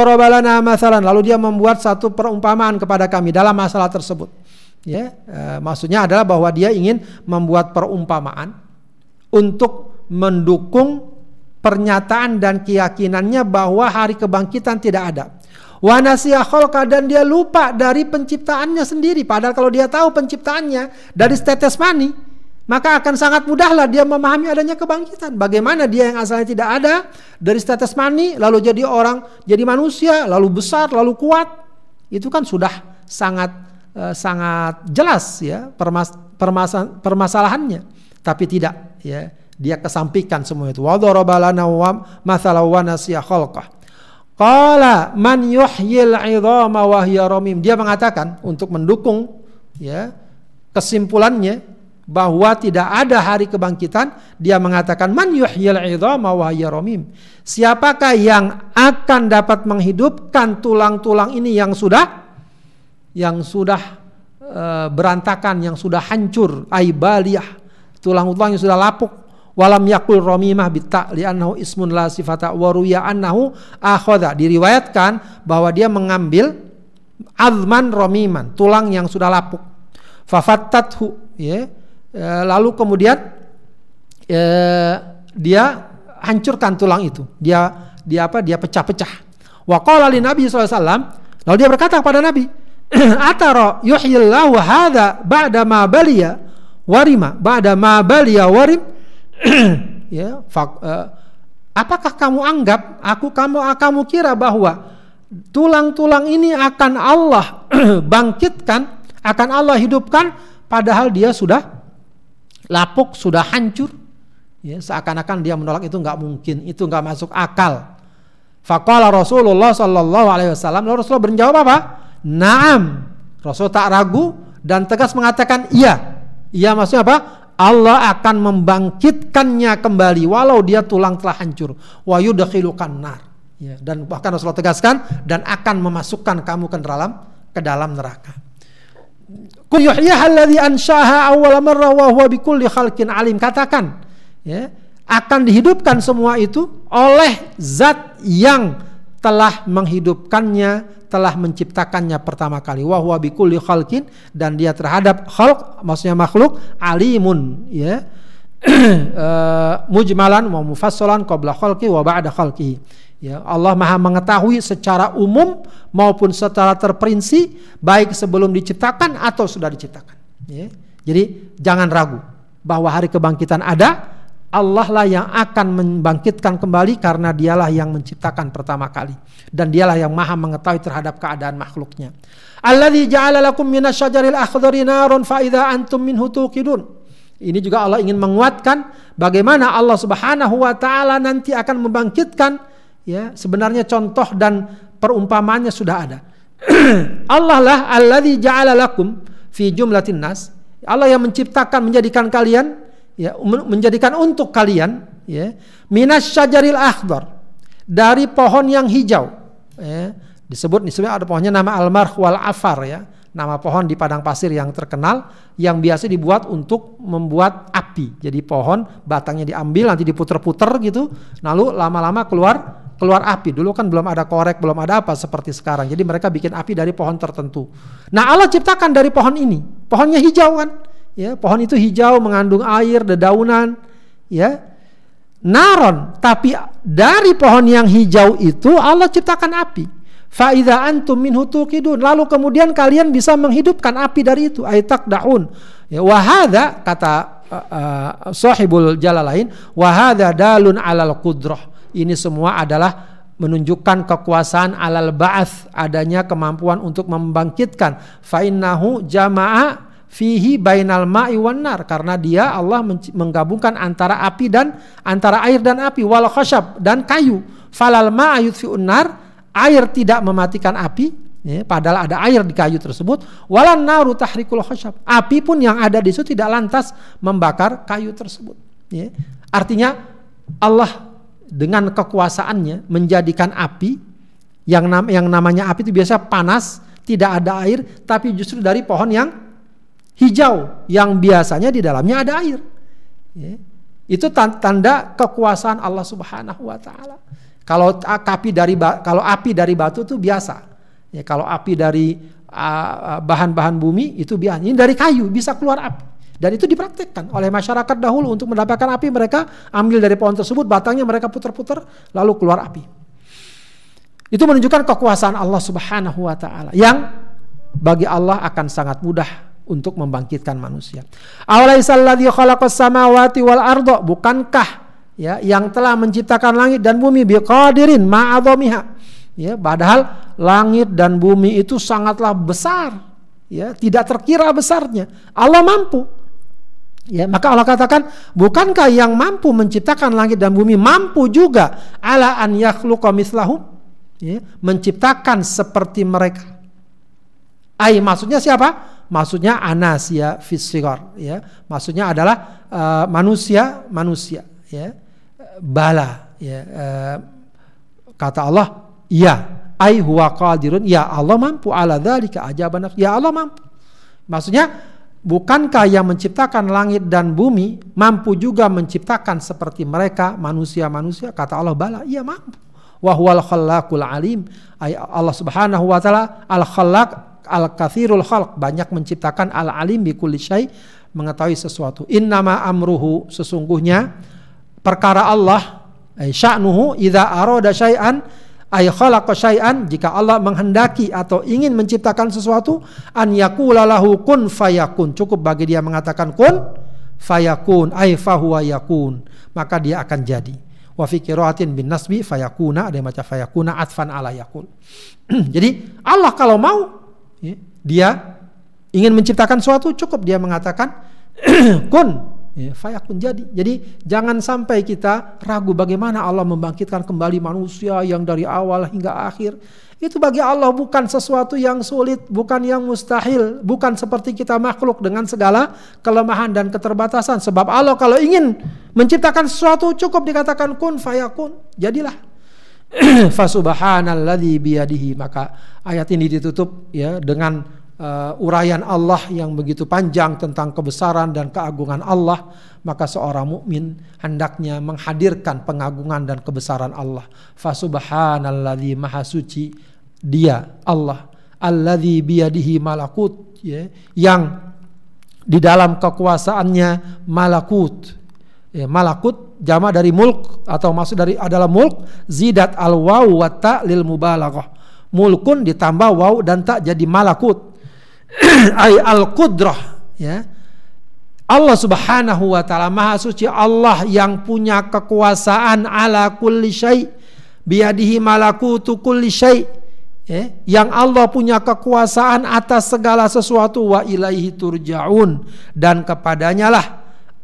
masalan lalu dia membuat satu perumpamaan kepada kami dalam masalah tersebut. Ya, e, maksudnya adalah bahwa dia ingin membuat perumpamaan untuk mendukung pernyataan dan keyakinannya bahwa hari kebangkitan tidak ada. Wa nasiya dan dia lupa dari penciptaannya sendiri padahal kalau dia tahu penciptaannya dari tetes mani maka akan sangat mudahlah dia memahami adanya kebangkitan. Bagaimana dia yang asalnya tidak ada dari status mani lalu jadi orang, jadi manusia, lalu besar, lalu kuat. Itu kan sudah sangat uh, sangat jelas ya permas permasa permasalahannya. Tapi tidak ya, dia kesampingkan semua itu. Wa wa. Qala man yuhyil 'idhama wa Dia mengatakan untuk mendukung ya kesimpulannya bahwa tidak ada hari kebangkitan, dia mengatakan man yuhyil idhama wa romim. Siapakah yang akan dapat menghidupkan tulang-tulang ini yang sudah yang sudah e, berantakan, yang sudah hancur, aibaliyah, tulang-tulang yang sudah lapuk. Walam yakul romimah bitta li'annahu ismun la sifata wa ruya annahu akhadha. Diriwayatkan bahwa dia mengambil azman romiman, tulang yang sudah lapuk. Fafattathu, ya Eh, lalu kemudian eh, dia hancurkan tulang itu. Dia dia apa? Dia pecah-pecah. Wa qala Nabi SAW, lalu dia berkata kepada Nabi, "Atara yuhyillahu hadza ba'da ma baliya warima, ba'da ma baliya warim?" ya, fak, uh, apakah kamu anggap aku kamu kamu kira bahwa tulang-tulang ini akan Allah bangkitkan, akan Allah hidupkan padahal dia sudah lapuk sudah hancur. Ya seakan-akan dia menolak. Itu nggak mungkin. Itu nggak masuk akal. Faqala Rasulullah sallallahu alaihi wasallam lalu Rasulullah menjawab apa? Naam. Rasul tak ragu dan tegas mengatakan iya. Iya maksudnya apa? Allah akan membangkitkannya kembali walau dia tulang telah hancur. Wa yudkhilukan nar. Ya, dan bahkan Rasulullah tegaskan dan akan memasukkan kamu ke dalam ke dalam neraka Alim. Katakan, ya, akan dihidupkan semua itu oleh zat yang telah menghidupkannya, telah menciptakannya pertama kali. Wa huwa bikulli khalqin dan dia terhadap khalq maksudnya makhluk alimun, ya. uh, mujmalan wa mufassalan qabla khalqi wa ba'da khalqi. Ya, Allah Maha mengetahui secara umum maupun secara terperinci baik sebelum diciptakan atau sudah diciptakan. Ya. Jadi jangan ragu bahwa hari kebangkitan ada. Allah lah yang akan membangkitkan kembali karena dialah yang menciptakan pertama kali dan dialah yang maha mengetahui terhadap keadaan makhluknya. Alladzi ja'ala lakum minasyajaril akhdari narun fa idza antum minhu tuqidun. Ini juga Allah ingin menguatkan bagaimana Allah Subhanahu wa taala nanti akan membangkitkan ya sebenarnya contoh dan perumpamaannya sudah ada. Allah lah alladzi ja'ala lakum fi jumlatin nas. Allah yang menciptakan menjadikan kalian ya menjadikan untuk kalian ya minas syajaril akhdar dari pohon yang hijau ya disebut disebut ada pohonnya nama almarh wal afar ya nama pohon di padang pasir yang terkenal yang biasa dibuat untuk membuat api. Jadi pohon batangnya diambil nanti diputer-puter gitu, lalu lama-lama keluar keluar api. Dulu kan belum ada korek, belum ada apa seperti sekarang. Jadi mereka bikin api dari pohon tertentu. Nah, Allah ciptakan dari pohon ini. Pohonnya hijau kan? Ya, pohon itu hijau mengandung air, dedaunan, ya. Naron, tapi dari pohon yang hijau itu Allah ciptakan api. Faida antum minhu tuqidun. Lalu kemudian kalian bisa menghidupkan api dari itu. Aitak daun. Ya, wahada kata uh, uh, sahibul jalalain wahada dalun alal kudrah. Ini semua adalah menunjukkan kekuasaan alal ba'ath adanya kemampuan untuk membangkitkan. Fainnahu jama'a fihi bainal ma'i wan nar karena dia Allah menggabungkan antara api dan antara air dan api wal khashab dan kayu. Falal ma'a yudfi'un nar air tidak mematikan api ya, padahal ada air di kayu tersebut. Walan naru tahrikul khashab api pun yang ada di situ tidak lantas membakar kayu tersebut ya. artinya Allah dengan kekuasaannya menjadikan api yang nam yang namanya api itu biasa panas tidak ada air tapi justru dari pohon yang hijau yang biasanya di dalamnya ada air. Ya. Itu tanda kekuasaan Allah Subhanahu wa taala. Kalau api dari kalau api dari batu itu biasa. Ya, kalau api dari bahan-bahan uh, bumi itu biasa. Ini dari kayu bisa keluar api. Dan itu dipraktikkan oleh masyarakat dahulu untuk mendapatkan api mereka ambil dari pohon tersebut batangnya mereka putar-putar lalu keluar api. Itu menunjukkan kekuasaan Allah Subhanahu wa taala yang bagi Allah akan sangat mudah untuk membangkitkan manusia. Khalaqas samawati wal ardo bukankah ya yang telah menciptakan langit dan bumi biqadirin ma'adhamiha. Ya, padahal langit dan bumi itu sangatlah besar, ya, tidak terkira besarnya. Allah mampu. Ya, maka Allah katakan, bukankah yang mampu menciptakan langit dan bumi mampu juga ala an yakhluqa mislahum? Ya, menciptakan seperti mereka. Ai maksudnya siapa? maksudnya anasia fisigor ya maksudnya adalah uh, manusia manusia ya bala ya uh, kata Allah ya ai huwa qadirun ya Allah mampu ala dzalika ajaban ya Allah mampu maksudnya bukankah yang menciptakan langit dan bumi mampu juga menciptakan seperti mereka manusia-manusia? Kata Allah bala iya mampu. Wa huwal khallaqul alim. Allah Subhanahu wa taala al khallaq al-kathirul khalq, banyak menciptakan al-alim bi kulli syai, mengetahui sesuatu. Innama amruhu sesungguhnya perkara Allah sya'nuhu idza arada syai'an ay khalaqa syai'an jika Allah menghendaki atau ingin menciptakan sesuatu an yaqula lahu kun fayakun. Cukup bagi dia mengatakan kun fayakun ay fahuwa yakun. Maka dia akan jadi. Wa fi qiraatin bin nasbi fayakuna ada yang baca fayakuna atfan ala yakul jadi Allah kalau mau ya, dia ingin menciptakan suatu cukup dia mengatakan kun ya, fayakun jadi. Jadi jangan sampai kita ragu bagaimana Allah membangkitkan kembali manusia yang dari awal hingga akhir. Itu bagi Allah bukan sesuatu yang sulit, bukan yang mustahil, bukan seperti kita makhluk dengan segala kelemahan dan keterbatasan. Sebab Allah kalau ingin menciptakan sesuatu cukup dikatakan kun fayakun, jadilah. Fasubhanalladzi biyadihi maka ayat ini ditutup ya dengan uh, uraian Allah yang begitu panjang tentang kebesaran dan keagungan Allah maka seorang mukmin hendaknya menghadirkan pengagungan dan kebesaran Allah fasubhanalladzi maha suci dia Allah alladzi biyadihi malakut ya yang di dalam kekuasaannya malakut ya, malakut jama dari mulk atau maksud dari adalah mulk zidat al waw wa ta lil mubalaghah. Mulkun ditambah waw dan tak jadi malakut. Ay al qudrah ya. Allah Subhanahu wa taala Maha suci Allah yang punya kekuasaan ala kulli syai biadihi malakutu kulli syai ya, yang Allah punya kekuasaan atas segala sesuatu wa ilaihi turjaun. Dan kepadanya lah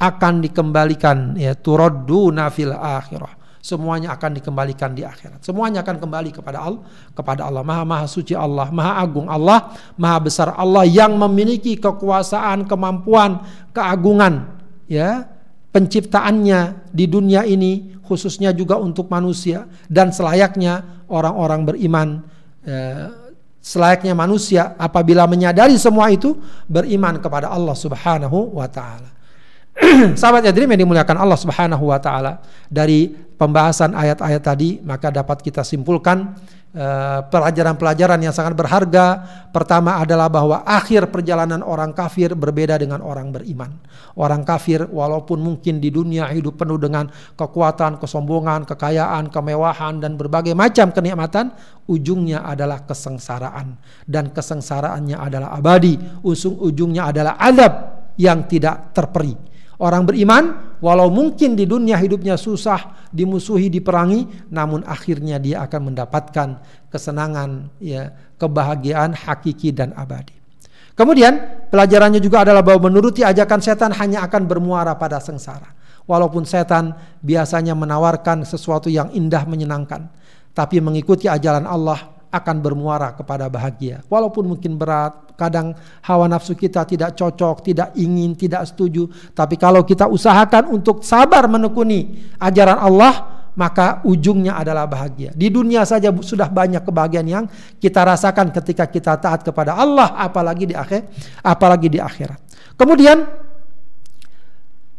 akan dikembalikan ya. Turaddu nafil akhirah semuanya akan dikembalikan di akhirat. Semuanya akan kembali kepada Allah kepada Allah. Maha maha suci Allah maha agung Allah maha besar Allah yang memiliki kekuasaan kemampuan keagungan ya penciptaannya di dunia ini khususnya juga untuk manusia dan selayaknya orang-orang beriman ya, selayaknya manusia apabila menyadari semua itu beriman kepada Allah Subhanahu wa taala Sahabat Yadrim yang dimuliakan Allah Subhanahu wa taala dari pembahasan ayat-ayat tadi maka dapat kita simpulkan Eh, pelajaran-pelajaran yang sangat berharga. Pertama adalah bahwa akhir perjalanan orang kafir berbeda dengan orang beriman. Orang kafir walaupun mungkin di dunia hidup penuh dengan kekuatan, kesombongan, kekayaan, kemewahan dan berbagai macam kenikmatan, ujungnya adalah kesengsaraan dan kesengsaraannya adalah abadi. Usung ujungnya adalah adab yang tidak terperi. Orang beriman, walau mungkin di dunia hidupnya susah, dimusuhi, diperangi, namun akhirnya dia akan mendapatkan kesenangan, ya, kebahagiaan hakiki dan abadi. Kemudian pelajarannya juga adalah bahwa menuruti ajakan setan hanya akan bermuara pada sengsara. Walaupun setan biasanya menawarkan sesuatu yang indah menyenangkan, tapi mengikuti ajaran Allah akan bermuara kepada bahagia. Walaupun mungkin berat, kadang hawa nafsu kita tidak cocok, tidak ingin, tidak setuju. Tapi kalau kita usahakan untuk sabar menekuni ajaran Allah, maka ujungnya adalah bahagia. Di dunia saja sudah banyak kebahagiaan yang kita rasakan ketika kita taat kepada Allah, apalagi di akhir, apalagi di akhirat. Kemudian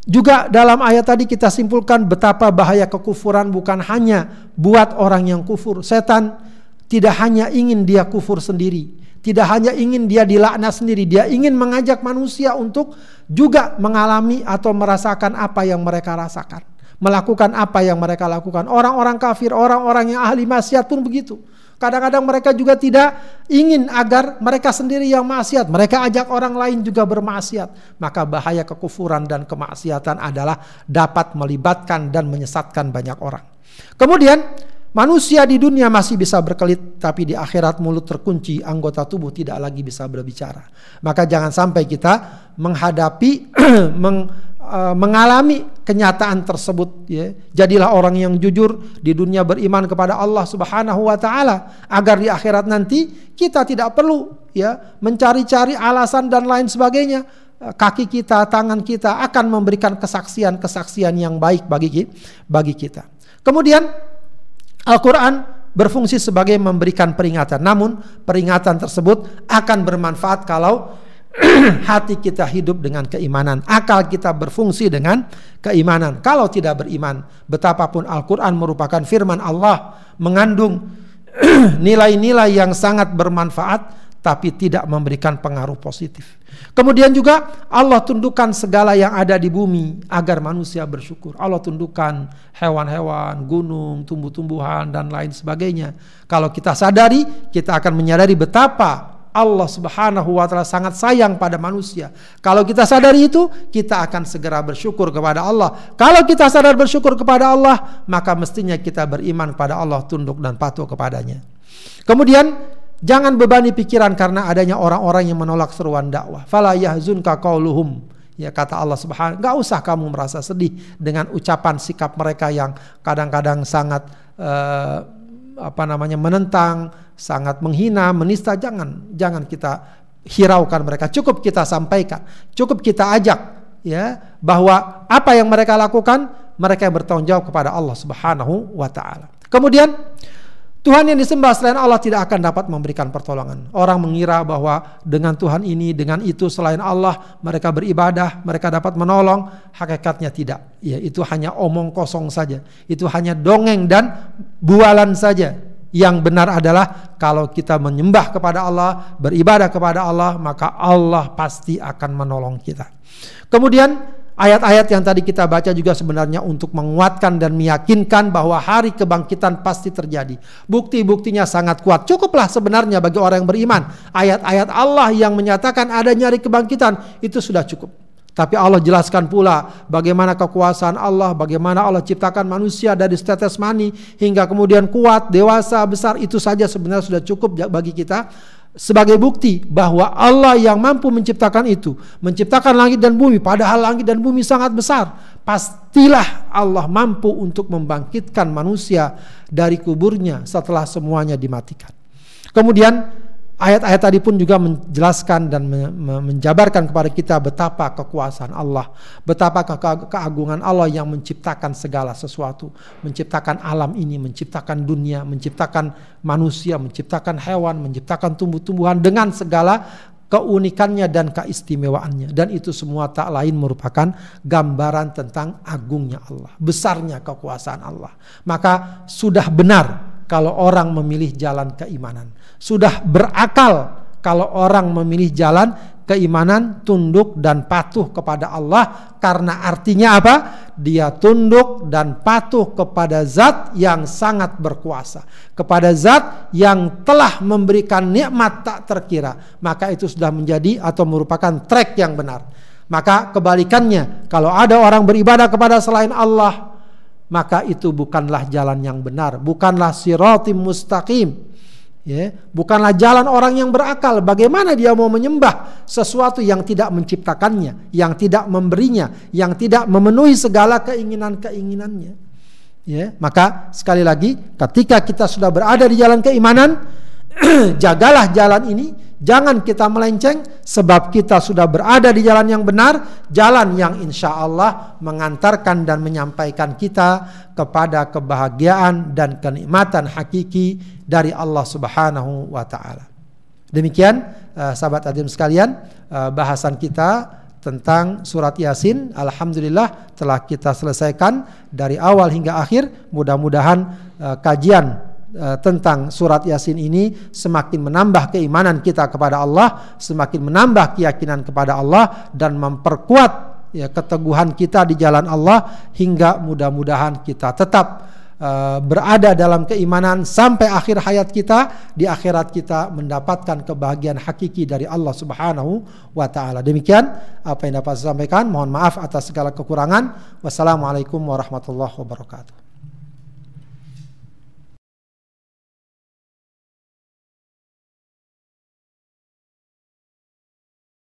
juga dalam ayat tadi kita simpulkan betapa bahaya kekufuran bukan hanya buat orang yang kufur. Setan tidak hanya ingin dia kufur sendiri, tidak hanya ingin dia dilaknat sendiri, dia ingin mengajak manusia untuk juga mengalami atau merasakan apa yang mereka rasakan, melakukan apa yang mereka lakukan. Orang-orang kafir, orang-orang yang ahli maksiat pun begitu. Kadang-kadang mereka juga tidak ingin agar mereka sendiri yang maksiat. Mereka ajak orang lain juga bermaksiat. Maka bahaya kekufuran dan kemaksiatan adalah dapat melibatkan dan menyesatkan banyak orang. Kemudian Manusia di dunia masih bisa berkelit, tapi di akhirat mulut terkunci, anggota tubuh tidak lagi bisa berbicara. Maka jangan sampai kita menghadapi, meng, uh, mengalami kenyataan tersebut. Ya. Jadilah orang yang jujur di dunia beriman kepada Allah Subhanahu Wa Taala, agar di akhirat nanti kita tidak perlu ya mencari-cari alasan dan lain sebagainya. Kaki kita, tangan kita akan memberikan kesaksian-kesaksian yang baik bagi bagi kita. Kemudian Al-Quran berfungsi sebagai memberikan peringatan. Namun peringatan tersebut akan bermanfaat kalau hati kita hidup dengan keimanan. Akal kita berfungsi dengan keimanan. Kalau tidak beriman, betapapun Al-Quran merupakan firman Allah mengandung nilai-nilai yang sangat bermanfaat tapi tidak memberikan pengaruh positif. Kemudian juga Allah tundukkan segala yang ada di bumi agar manusia bersyukur. Allah tundukkan hewan-hewan, gunung, tumbuh-tumbuhan dan lain sebagainya. Kalau kita sadari, kita akan menyadari betapa Allah Subhanahu wa taala sangat sayang pada manusia. Kalau kita sadari itu, kita akan segera bersyukur kepada Allah. Kalau kita sadar bersyukur kepada Allah, maka mestinya kita beriman kepada Allah, tunduk dan patuh kepadanya. Kemudian Jangan bebani pikiran karena adanya orang-orang yang menolak seruan dakwah. Fala yahzunka qauluhum. Ya kata Allah Subhanahu, enggak usah kamu merasa sedih dengan ucapan sikap mereka yang kadang-kadang sangat uh, apa namanya menentang, sangat menghina, menista. Jangan jangan kita hiraukan mereka. Cukup kita sampaikan, cukup kita ajak ya bahwa apa yang mereka lakukan mereka yang bertanggung jawab kepada Allah Subhanahu wa taala. Kemudian Tuhan yang disembah selain Allah tidak akan dapat memberikan pertolongan. Orang mengira bahwa dengan Tuhan ini, dengan itu selain Allah, mereka beribadah, mereka dapat menolong. Hakikatnya tidak. Ya, itu hanya omong kosong saja. Itu hanya dongeng dan bualan saja. Yang benar adalah kalau kita menyembah kepada Allah, beribadah kepada Allah, maka Allah pasti akan menolong kita. Kemudian Ayat-ayat yang tadi kita baca juga sebenarnya untuk menguatkan dan meyakinkan bahwa hari kebangkitan pasti terjadi. Bukti-buktinya sangat kuat. Cukuplah sebenarnya bagi orang yang beriman. Ayat-ayat Allah yang menyatakan ada nyari kebangkitan itu sudah cukup. Tapi Allah jelaskan pula bagaimana kekuasaan Allah, bagaimana Allah ciptakan manusia dari setetes mani hingga kemudian kuat, dewasa, besar itu saja sebenarnya sudah cukup bagi kita sebagai bukti bahwa Allah yang mampu menciptakan itu, menciptakan langit dan bumi, padahal langit dan bumi sangat besar, pastilah Allah mampu untuk membangkitkan manusia dari kuburnya setelah semuanya dimatikan. Kemudian Ayat-ayat tadi pun juga menjelaskan dan menjabarkan kepada kita betapa kekuasaan Allah, betapa ke keagungan Allah yang menciptakan segala sesuatu, menciptakan alam ini, menciptakan dunia, menciptakan manusia, menciptakan hewan, menciptakan tumbuh-tumbuhan dengan segala keunikannya dan keistimewaannya dan itu semua tak lain merupakan gambaran tentang agungnya Allah, besarnya kekuasaan Allah. Maka sudah benar kalau orang memilih jalan keimanan. Sudah berakal kalau orang memilih jalan keimanan tunduk dan patuh kepada Allah karena artinya apa? Dia tunduk dan patuh kepada zat yang sangat berkuasa, kepada zat yang telah memberikan nikmat tak terkira. Maka itu sudah menjadi atau merupakan trek yang benar. Maka kebalikannya, kalau ada orang beribadah kepada selain Allah, maka itu bukanlah jalan yang benar, bukanlah siratim mustaqim Ya, bukanlah jalan orang yang berakal. Bagaimana dia mau menyembah sesuatu yang tidak menciptakannya, yang tidak memberinya, yang tidak memenuhi segala keinginan-keinginannya. Ya, maka sekali lagi, ketika kita sudah berada di jalan keimanan, jagalah jalan ini, jangan kita melenceng, sebab kita sudah berada di jalan yang benar, jalan yang insya Allah mengantarkan dan menyampaikan kita kepada kebahagiaan dan kenikmatan hakiki dari Allah Subhanahu wa taala. Demikian uh, sahabat adim sekalian, uh, bahasan kita tentang surat Yasin. Alhamdulillah telah kita selesaikan dari awal hingga akhir. Mudah-mudahan uh, kajian tentang surat Yasin ini semakin menambah keimanan kita kepada Allah, semakin menambah keyakinan kepada Allah dan memperkuat ya keteguhan kita di jalan Allah hingga mudah-mudahan kita tetap Eh, berada dalam keimanan sampai akhir hayat kita di akhirat kita mendapatkan kebahagiaan hakiki dari Allah Subhanahu wa taala. Demikian apa yang dapat saya sampaikan. Mohon maaf atas segala kekurangan. Wassalamualaikum warahmatullahi wabarakatuh.